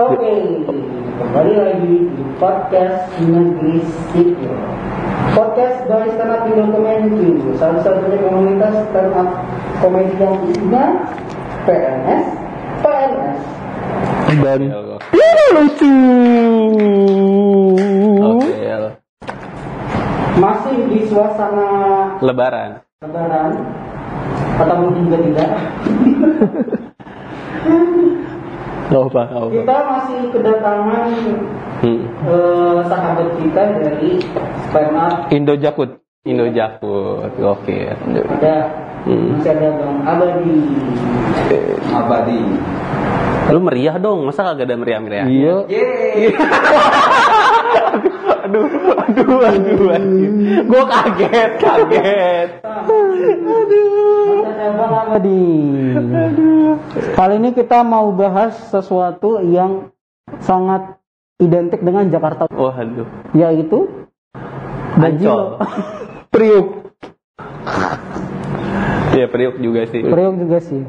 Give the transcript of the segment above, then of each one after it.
Oke, kembali lagi di podcast Negeri Sipil. Podcast by Stand Up Indo Comedy, satu-satunya komunitas stand up komedi yang isinya PNS, PNS. Dan Ya, lucu. Oke, ya. Masih di suasana Lebaran. lebaran, atau mungkin juga tidak. Gak apa, gak apa. Kita masih kedatangan Hmm. eh, sahabat kita dari stand up Indo Jakut. Indo Jakut, oke. ada Hmm. masih ada Bang Abadi. Abadi. Lu meriah dong, masa kagak ada meriah-meriah? Iya. aduh, aduh, aduh, aduh. Gue kaget, kaget. Bang Abadi. Kali ini kita mau bahas sesuatu yang sangat identik dengan Jakarta, Waduh. yaitu Ancol. Priuk. Iya, Priuk juga sih. Priok juga sih.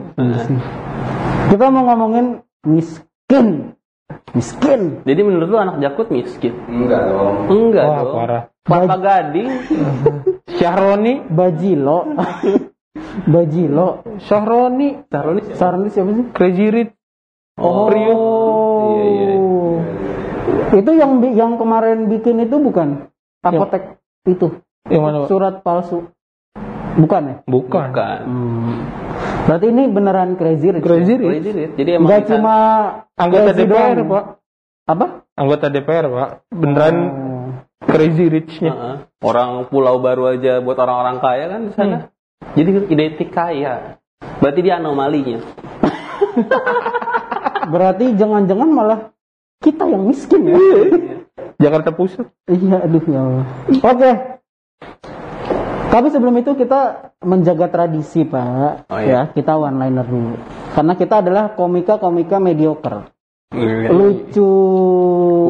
Kita mau ngomongin miskin. Miskin. Jadi menurut lu anak Jakut miskin? Enggak dong. Enggak Wah, dong. parah. Papa Gading. Syahroni. Bajilo. Bajilo. Syahroni. Nih. Saran lu siapa sih? Crazy Rich. Oh, Priuk. Iya, iya. Itu yang yang kemarin bikin itu bukan apotek itu Yang mana, Pak? surat palsu. Bukan ya? Bukan. Bukan. Berarti ini beneran crazy Rich. Crazy Boleh Rich. jadi- emang Enggak kita- cuma Anggota DPR. Pak. Apa? Anggota DPR, Pak. Beneran Oh. Crazy Rich-nya. Heeh. Orang pulau baru aja buat orang-orang kaya kan di sana. Jadi identik kaya. Berarti dia anomalinya. Berarti jangan-jangan malah kita yang miskin ya. Jakarta Pusat. Iya, aduh ya Allah. Oke. Tapi sebelum itu kita menjaga tradisi, Pak. Oh, iya. Ya, kita one liner dulu. Karena kita adalah komika-komika mediocre. Lucu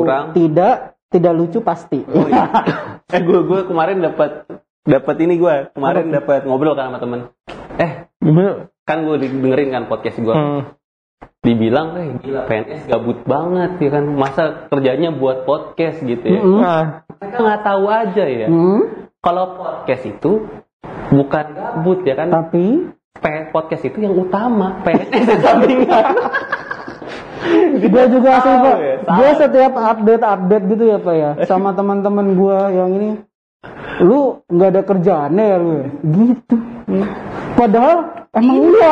Kurang. tidak, tidak lucu pasti. Oh, iya. eh gue gue kemarin dapat dapat ini gue kemarin dapat ngobrol kan sama temen. Eh Gimana? kan gue dengerin kan podcast gue. Hmm. Dibilang eh gila PNS gabut banget ya kan masa kerjanya buat podcast gitu ya. Mm-mm. Nah, Mereka nggak tahu aja ya. Hmm, Kalau podcast itu bukan gabut ya kan. tapi podcast itu yang utama PNS di sampingan. gue juga Tahu Pak. ya. Gue setiap update-update gitu ya, Pak ya. Sama teman-teman gue yang ini. Lu nggak ada kerjaannya ya lu ya? Gitu. Padahal emang iya.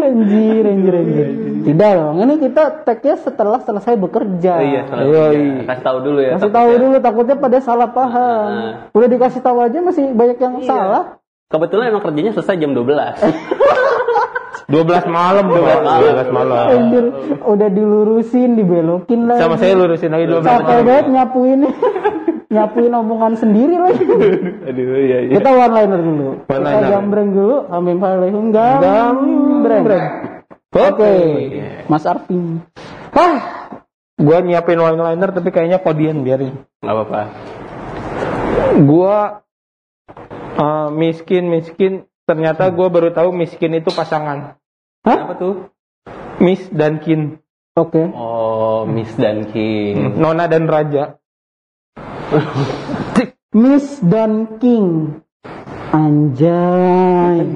anjir, anjir, anjir. Tidak dong. Ini kita tag-nya setelah selesai bekerja. Oh, iya, iya. Kasih tahu dulu ya. Kasih tahu dulu takutnya pada salah paham. Nah. Udah dikasih tahu aja masih banyak yang Iya. salah. Kebetulan emang kerjanya selesai jam 12. 12 malam, 12 malam. 12 malam. Anjir, udah dilurusin, dibelokin lagi. Sama saya lurusin lagi 12 Capek malam. banget nyapuin. nyapuin omongan sendiri lagi. Aduh, iya iya. Kita one liner dulu. One Kita liner. gambreng dulu. Amin palehum gambreng. Oke. Mas Arvin. Hah, gua nyiapin one liner tapi kayaknya kodian biarin. Gak apa-apa. Gua eh, miskin miskin ternyata gua baru tahu miskin itu pasangan. Apa tuh? Miss dan Kin, Oke. Oh, Miss dan King. Nona dan Raja. Miss dan King. Anjay.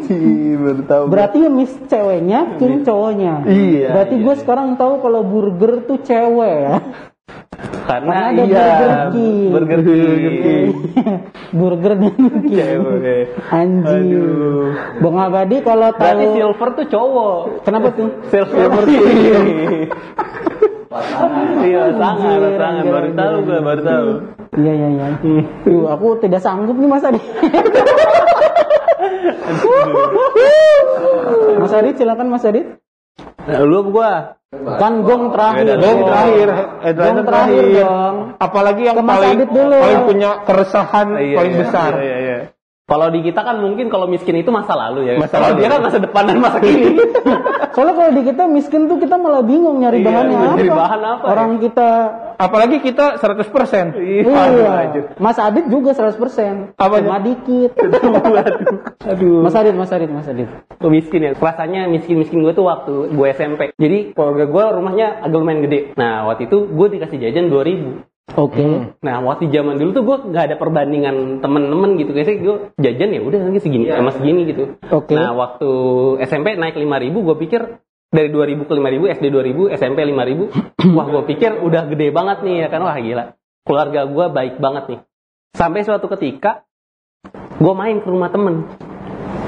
baru tahu. Berarti ya Miss ceweknya, King cowoknya. Iya, Berarti iya, gue iya. sekarang tahu kalau burger tuh cewek ya. Karena Karena ada iya. Burger King. Burger King. burger dan King. Cewek. Anjir. Bang Abadi kalau Berarti tahu silver tuh cowok. kenapa tuh? Silver King. Iya, sangat, sangat. Baru tahu gue, baru tahu. Iya iya iya. Duh, aku tidak sanggup nih Mas Adi. Mas Adit silakan Mas Adit. Lu gua? Kan gong terakhir. Gong terakhir, Gong terakhir terakhir. dong. Apalagi yang Ke Mas paling dulu. paling punya keresahan Iya, paling iya, besar. Iya, iya. Kalau di kita kan mungkin kalau miskin itu masa lalu ya. Masa Kalau lalu. dia kan masa depan dan masa kini. Soalnya kalau di kita miskin tuh kita malah bingung nyari Iya, bahannya apa. nyari bahan apa Orang kita Apalagi kita 100%. iya. Mas Adit juga 100%. Apanya? Cuma dikit. Aduh. Mas Adit, Mas Adit, Mas Adit. Gue miskin ya. Rasanya miskin-miskin gue tuh waktu gue SMP. Jadi keluarga gue rumahnya agak lumayan gede. Nah waktu itu gue dikasih jajan 2000 Oke. Nah waktu zaman dulu tuh gue nggak ada perbandingan temen-temen gitu. Kayaknya gue jajan ya udah nanti segini sama segini gitu. Oke. Nah waktu SMP naik 5000 gue pikir dari 2000 ke 5000 SD 2000 SMP 5000 wah gue pikir udah gede banget nih ya kan wah gila keluarga gue baik banget nih sampai suatu ketika gue main ke rumah temen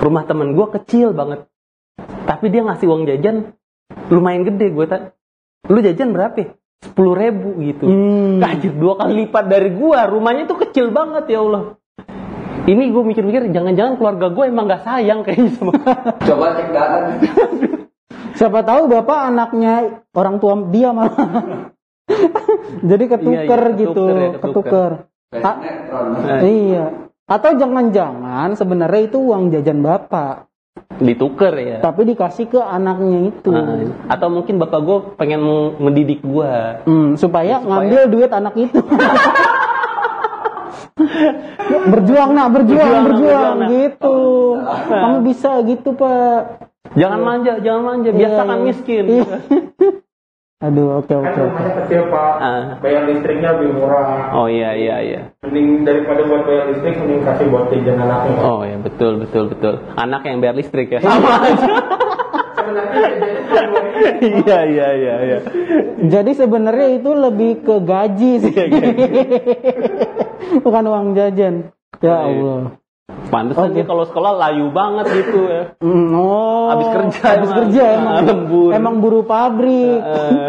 rumah temen gue kecil banget tapi dia ngasih uang jajan lumayan gede gue tak lu jajan berapa ya? Sepuluh ribu gitu Hmm. Anjir, dua kali lipat dari gua rumahnya tuh kecil banget ya Allah ini gue mikir-mikir jangan-jangan keluarga gue emang gak sayang kayaknya sama Coba cek data. Siapa tahu bapak anaknya orang tua dia malah. Jadi ketuker Iya, iya, gitu, ketuker ya, ketuker. ketuker. Nah, iya. Atau jangan-jangan sebenarnya itu uang jajan bapak, dituker ya tapi dikasih ke anaknya itu. Nah, atau mungkin bapak gue pengen mendidik gua Hmm, supaya, ngambil duit anak itu. berjuang nak, berjuang, Berjuang, berjuang, berjuang, gitu. Kamu bisa gitu pak. jangan manja jangan manja biasakan Iya, iya. miskin Iya. Aduh, oke oke oke. kecil pak. Ah. Bayar listriknya lebih murah. oh iya iya iya Mending daripada buat bayar listrik, mending kasih buat jajan anaknya. oh iya betul betul betul anak yang bayar listrik ya sama aja iya iya iya iya Jadi sebenarnya itu lebih ke gaji sih. Bukan uang jajan. Ya Iya. Allah. Pantesan dia kalau sekolah layu banget gitu ya Mm, Oh. Habis kerja Habis emang. kerja emang. Lembur. Emang buru pabrik. Eh,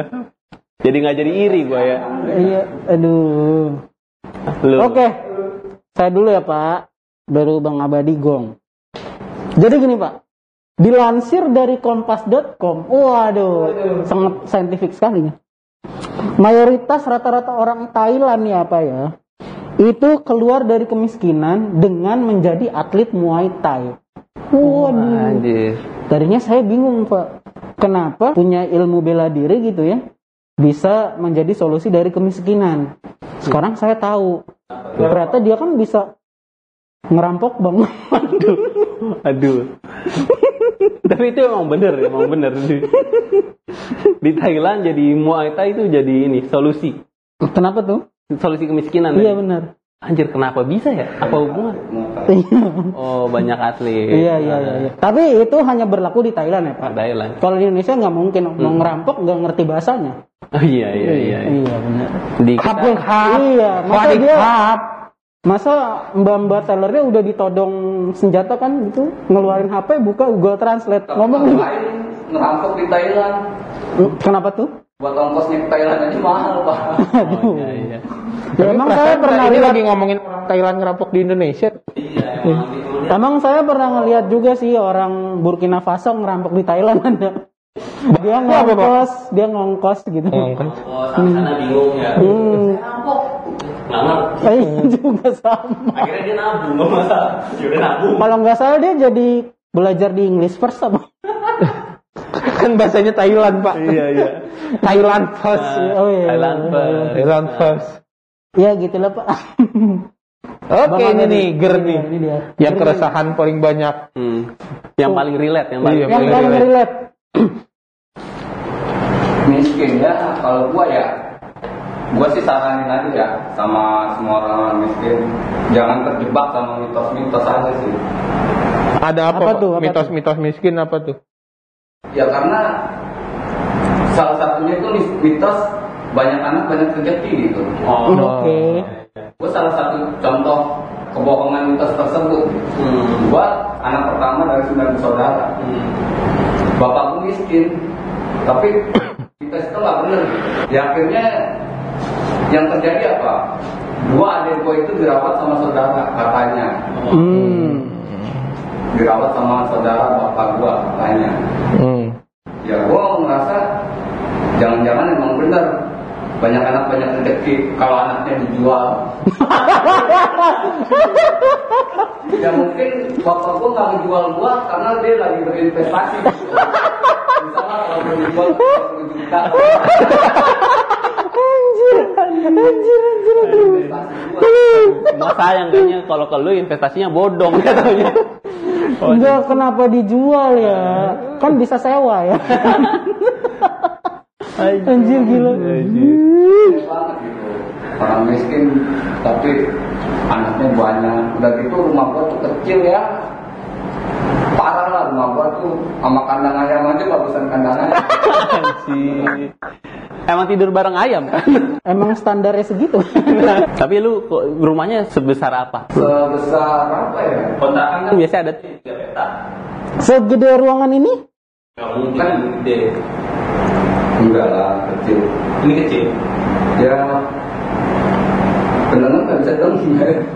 jadi nggak jadi iri gua ya Iya, aduh. Lu. Oke. Saya dulu ya, Pak. Baru Bang Abadi gong. Jadi gini, Pak. Dilansir dari kompas.com. Waduh, sangat saintifik sekali ya. Mayoritas rata-rata orang Thailand ya, Pak ya. Itu keluar dari kemiskinan dengan menjadi atlet Muay Thai. Waduh. Anjir. Tadinya saya bingung Pak, kenapa punya ilmu bela diri gitu ya bisa menjadi solusi dari kemiskinan. Sekarang saya tahu, ternyata dia kan bisa ngerampok bang. Aduh. Aduh. Tapi itu emang bener, emang bener. Di, di Thailand jadi Muay Thai itu jadi ini solusi. Kenapa tuh? Solusi kemiskinan. Iya tadi. benar. Anjir, kenapa bisa ya? Apa hubungan? Oh, banyak atlet. Iya iya iya. iya. Tapi itu hanya berlaku di Thailand ya Pak. Thailand. Kalau di Indonesia nggak mungkin mau ngerampok nggak ngerti bahasanya. Oh iya iya iya. Iya benar. Di kita, Iya, masa dia Masa mbak-mbak tellernya udah ditodong senjata kan gitu, ngeluarin HP, buka Google Translate, ngomong Ngapain ngerampok di Thailand? kenapa tuh? Buat ongkosnya ke Thailand aja mahal, Pak. oh, iya iya. Ya, emang saya pernah ini lihat, lagi ngomongin orang Thailand ngerampok di Indonesia. Iya, emang di emang saya pernah ngeliat juga sih orang Burkina Faso ngerampok di Thailand ada. Dia ngongkos, dia ngongkos gitu. Oh, sana bingung ya. Hmm, Nggak ngerti. saya juga sama. Akhirnya dia nabung, nggak masalah. Yaudah nabung. Kalau nggak salah dia jadi belajar di English first apa? Kan bahasanya Thailand pak. Iya iya. Thailand first. Oh, iya. Thailand first. Thailand first. Ya gitulah Pak. Oke ini nih ger ini nih. dia, ini dia. Yang keresahan paling banyak. Hmm. Yang paling relate, yang paling Iya, Yang Boleh, paling boleh. relate. Miskin ya, kalau gua ya, gua sih saranin aja ya sama semua orang miskin, jangan terjebak sama mitos-mitos aja sih. Ada apa, Apa tuh, apa Mitos-mitos miskin apa tuh? Ya karena salah satunya itu mitos banyak anak banyak rezeki gitu. Oh. Oke. Gue salah satu contoh kebohongan mitos tersebut. Hmm. Gue anak pertama dari sembilan bersaudara. Bapakku miskin, tapi kita itu nggak bener. Ya akhirnya yang terjadi apa? Dua adik gue itu dirawat sama saudara katanya, Hmm. Dirawat sama saudara bapak gue katanya. Hmm. Ya gue ngerasa jangan-jangan emang bener banyak anak banyak rezeki kalau anaknya dijual ya mungkin bapak gua nggak ngejual gua karena dia lagi berinvestasi gitu. misalnya kalau gua dijual 10 juta gua Mas sayang kayaknya kalau ke lu investasinya bodong katanya. Enggak, kenapa dijual ya? Kan bisa sewa ya. Anjir gila. Banget gitu orang miskin tapi anaknya banyak udah gitu rumah gua tuh kecil ya parah lah rumah gua tuh sama kandang ayam aja bagusan kandang ayam Anjir. Emang tidur bareng ayam kan? Emang standarnya segitu. Tapi lu kok rumahnya sebesar apa? sebesar apa ya Kontrakan kan biasanya ada tiga petak. Segede ruangan ini? Gak mungkin gede. enggak lah kecil Ini kecil. ya beneran nggak bisa dong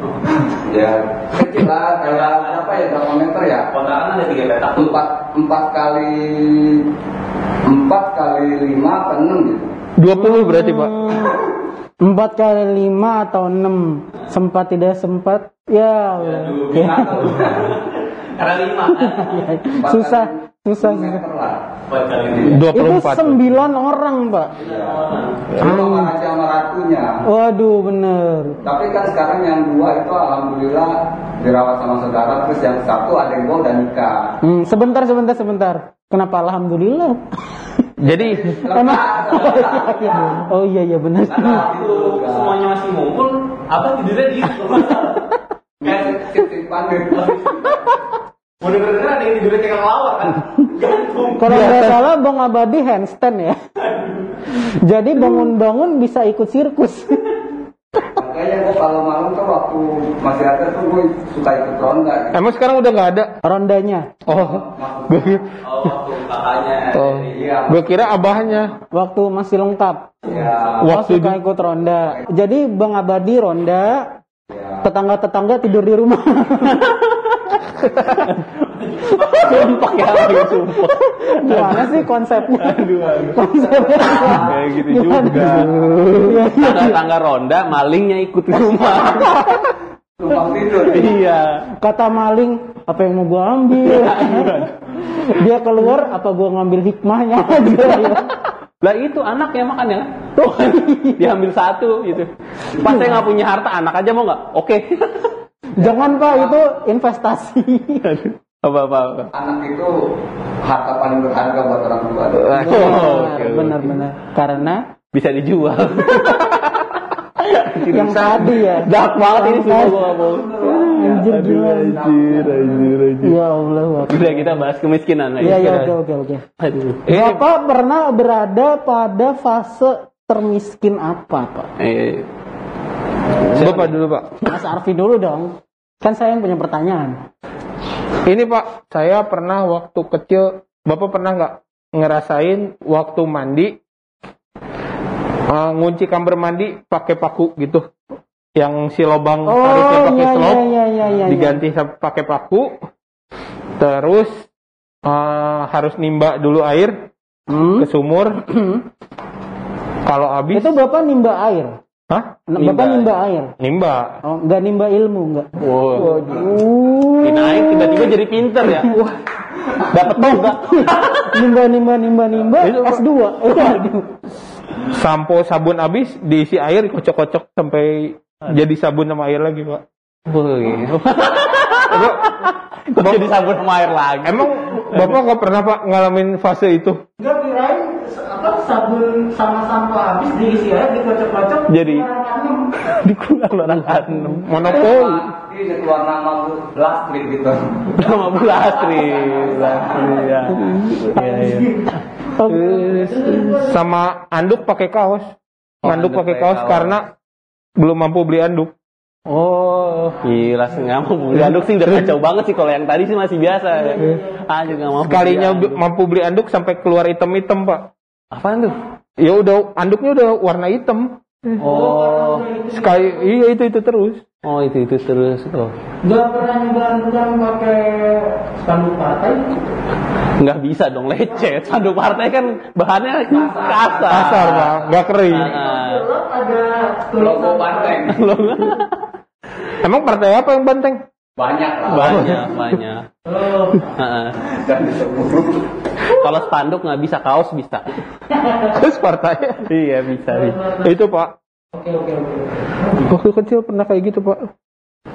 ya kecil lah kayak apa ya berapa meter ya Kontrakan ada tiga petak. empat empat kali empat kali lima apa enam gitu 20 berarti, Pak. Empat kali lima atau enam? Sempat tidak sempat? Ya. Allah. Karena lima kan? Empat susah susah sepuluh susah. meter lah. Empat kali lima. itu 24. sembilan orang pak. Itu sama raja sama ratunya waduh bener. Tapi kan sekarang yang dua itu alhamdulillah dirawat sama saudara terus yang satu ada yang udah nikah. Hmm, sebentar sebentar sebentar. Kenapa alhamdulillah Jadi emang oh iya iya benar. Karena itu semuanya masih ngumpul, apa tidurnya di kayak titipan gitu. Mau denger-denger ada yang tidurnya kayak ngelawak kan? Gantung. kalau nggak salah bang abadi handstand ya. Jadi bangun-bangun bisa ikut sirkus makanya gua kalau malam tuh waktu masih ada tuh gua suka ikut ronda gitu. emang sekarang udah nggak ada. rondanya Oh, gue kira, Oh, waktu kakaknya. oh, Iya. gue kira abahnya. waktu masih lengkap ya Waktu suka ikut ronda. Jadi Bang Abadi ronda, ya tetangga-tetangga tidur di rumah. Sumpah ya, lagi sumpah. Gimana sih konsepnya? Konsepnya Kayak gitu juga. Tangga-tangga ronda, malingnya ikut rumah. tumpang tidur iya. Kata maling, apa yang mau gua ambil? Dia keluar, apa gua ngambil hikmahnya aja. Lah itu anak ya makan ya. Tuh, diambil satu gitu. Pas saya nggak punya harta, anak aja mau nggak? Oke. Jangan Pak, itu investasi. Apa apa. apa. anak itu harta paling berharga buat orang tua Oh, oke, oke. Benar-benar. Karena Bisa dijual. yang tadi ya. Dark banget ini semua gua mau. Anjir gila. Anjir, anjir, anjir. Ya Allah. Udah kita bahas kemiskinan lagi. Iya, iya, oke, oke, oke. Aduh. Bapak pernah berada pada fase termiskin apa, Pak? Eh, Bapak dulu, Pak. Mas Arfi dulu dong. Kan saya yang punya pertanyaan. Ini Pak, saya pernah waktu kecil, Bapak pernah nggak ngerasain waktu mandi eh, ngunci kamar mandi pakai paku gitu, yang si lobang harusnya Oh, pakai iya, selop, iya, iya, iya, iya. diganti sa- pakai paku, terus eh, harus nimba dulu air Hmm? ke sumur. Kalau habis, Itu Bapak nimba air. Hah? Nimba. Bapak nimba air. Nimba. Oh, enggak nimba ilmu, enggak. wow. Uh, Naik tiba-tiba jadi pinter ya. Dapat toga. nimba nimba nimba nimba Pak. S2. Waduh. Sampo sabun habis diisi air kocok-kocok sampai jadi sabun sama air lagi, Pak. Wih. Kok jadi sabun sama air lagi? Emang Bapak nggak pernah Pak ngalamin fase itu? Enggak apa sabun sama sampo habis diisi air dikocok-kocok. Jadi dikurang orang enam. Monopoli. ini keluar nama lastrik gitu Nama Bulastri. Bulastri ya. Iya iya. Sama anduk pakai kaos. Oh, Anduk anduk pakai kaos kaos. karena belum mampu beli anduk. Oh, gila sih nggak mau beli anduk sih udah kacau banget sih kalau yang tadi sih masih biasa ya. Ah juga mau. beli Sekalinya anduk. b- mampu beli anduk sampai keluar hitam-hitam Pak. Apaan tuh? Ya udah anduknya udah warna hitam. Oh, Sekali, iya itu itu terus. oh itu itu terus. Oh. Gak pernah nyoba-nyoba pakai spanduk partai? Nggak bisa dong lecet. Spanduk partai kan bahannya kasar. Kasar pak, nggak kering. Ah. Gelap ada Logo banteng. Emang partai apa yang banteng? Banyak lah. banyak, banyak. Oh, Ah. Dan disebut. Kalau spanduk nggak bisa, kaos bisa. Terus partai? iya bisa. itu pak. oke oke oke. Waktu kecil pernah kayak gitu pak.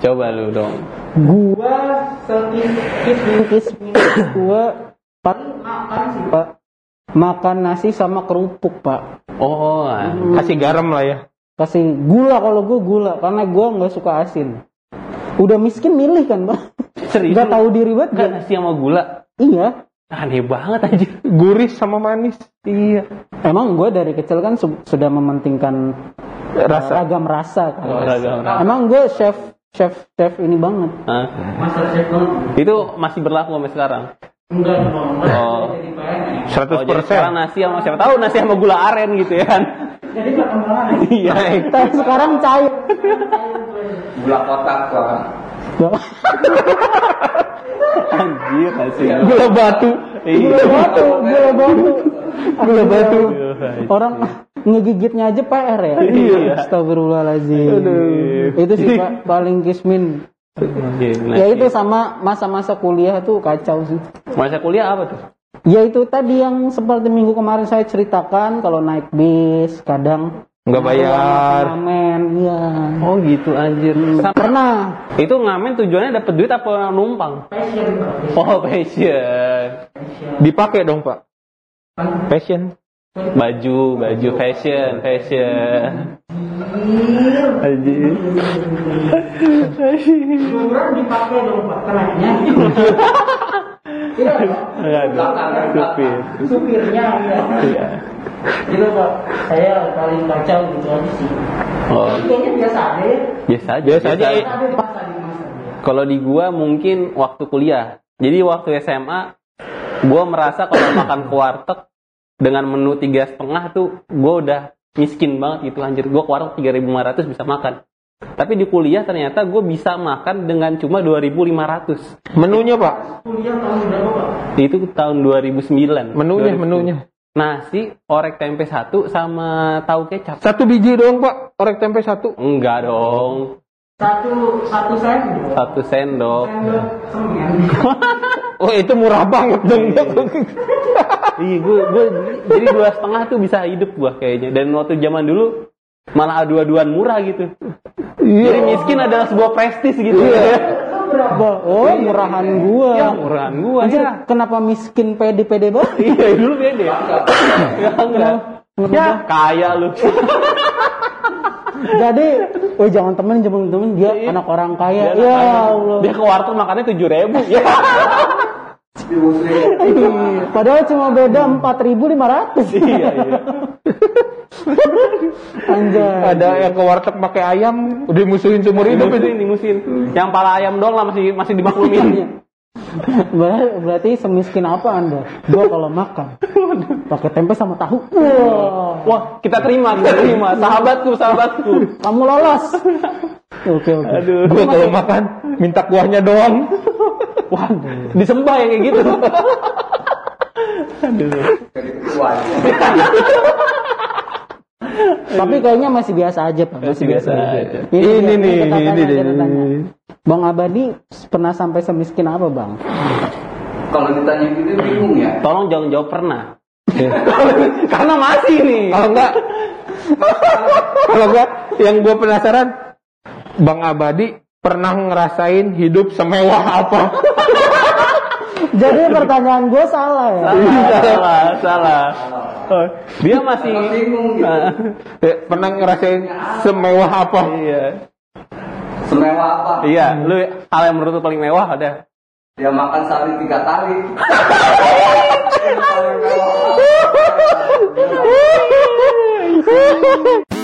Coba lu dong. Gua sekis gua paling makan sih pak. Makan nasi sama kerupuk pak. Oh, ah. Kasih garam lah ya. Kasih gula kalau gua gula karena gua nggak suka asin. Udah miskin milih kan pak. serius. Gak tahu diri banget gak? nasi sama gula. Iya. Aneh banget aja. Gurih sama manis. Iya. Emang gue dari kecil kan su- sudah mementingkan uh, Rasa. ragam rasa kan. Oh, ragam rasa. Emang gue chef chef chef ini banget. Hah? Master chef banget. Itu masih berlaku sampai sekarang. Enggak. Oh. Jadi PNS. 100 Oh, jadi sekarang nasi sama siapa tahu nasi sama gula aren gitu ya kan. Jadi perkembangan. Iya. Tapi sekarang cair. Gula kotak lah. Anjir nasi. Gula batu. Iya. Gula batu, gula batu. Gula batu. Orang ngegigitnya aja PR ya. Iya. Astagfirullahaladzim. Itu sih Pak paling kismin. Iya, Ya itu sama masa-masa kuliah tuh kacau sih. Masa kuliah apa tuh? Ya itu tadi yang seperti minggu kemarin saya ceritakan kalau naik bis kadang Nggak bayar. Ngamen, iya. Oh gitu anjir. Pernah. itu ngamen tujuannya dapat duit apa numpang? Passion, Oh passion. Dipakai dong pak. Passion. Baju, baju fashion, fashion. Anjir. Liburan dipakai dong Pak. Iya, Aduh, supir. supirnya ya. Iya. Gitu Pak. Saya paling kacau gitu aja sih. Oh, Kayaknya biasa aja ya. biasa aja. Biasa aja, di di masa dia. Kalau di gua mungkin waktu kuliah. Jadi waktu SMA, gua merasa kalau makan ke warteg dengan menu tiga setengah tuh, gua udah miskin banget gitu anjir. Gua ke warteg 3.500 bisa makan. Tapi di kuliah ternyata gue bisa makan dengan cuma 2.500. Menunya pak. Kuliah tahun berapa Pak? Itu tahun 2009. Menunya 2009. menunya. Nasi, orek tempe satu sama tahu kecap. Satu biji doang pak. Orek tempe satu. Enggak dong. Satu satu sendok. Satu sendok. Sendok. Oh itu murah banget dong. Iya, gue, gue jadi dua setengah tuh bisa hidup gua kayaknya. Dan waktu zaman dulu malah adu-aduan murah gitu. Jadi miskin adalah sebuah prestis gitu. Itu berapa? Oh, murahan gua. Ya, murahan gua Anjir, ya. kenapa miskin pede-pede banget? Iya, dulu beda. Ya enggak. Ya, kaya lu. Jadi, oh jangan temen, jangan temen dia anak orang kaya. Dia ya Allah. Dia ke warteg makannya tujuh ribu. Ya. Iya, Padahal cuma beda 4.500. iya, iya. Anjay. Ada yang ke warteg pakai ayam. Udah musuhin seumur hidup itu. Dimusin, dimusin. Yang pala ayam doang lah masih masih dimaklumin. Ber- Berarti semiskin apa Anda? Gua kalau makan pakai tempe sama tahu. Wah, Wah, kita terima, kita terima. Sahabatku, sahabatku. kamu lolos. Oke, oke. Aduh. Gue kalau makan minta kuahnya doang. Wah, disembah yang kayak gitu. Aduh. Tapi kayaknya masih biasa aja, Pak. Masih biasa aja. Ini nih, catatannya, ini nih. Bang Abadi pernah sampai semiskin apa, Bang? Kalau ditanya gitu bingung ya. Tolong jangan jawab pernah. Karena masih nih. Kalau enggak, kalau enggak, yang gue penasaran, Bang Abadi pernah ngerasain hidup semewah apa? Jadi pertanyaan gue salah ya. Salah, salah, salah. Oh, Dia masih bingung gitu. Ah, Eh, pernah ngerasain semewah apa? iya. Semewah apa? Iya, lu hal yang menurut lu paling mewah ada. Dia makan sehari tiga kali. Hehehe.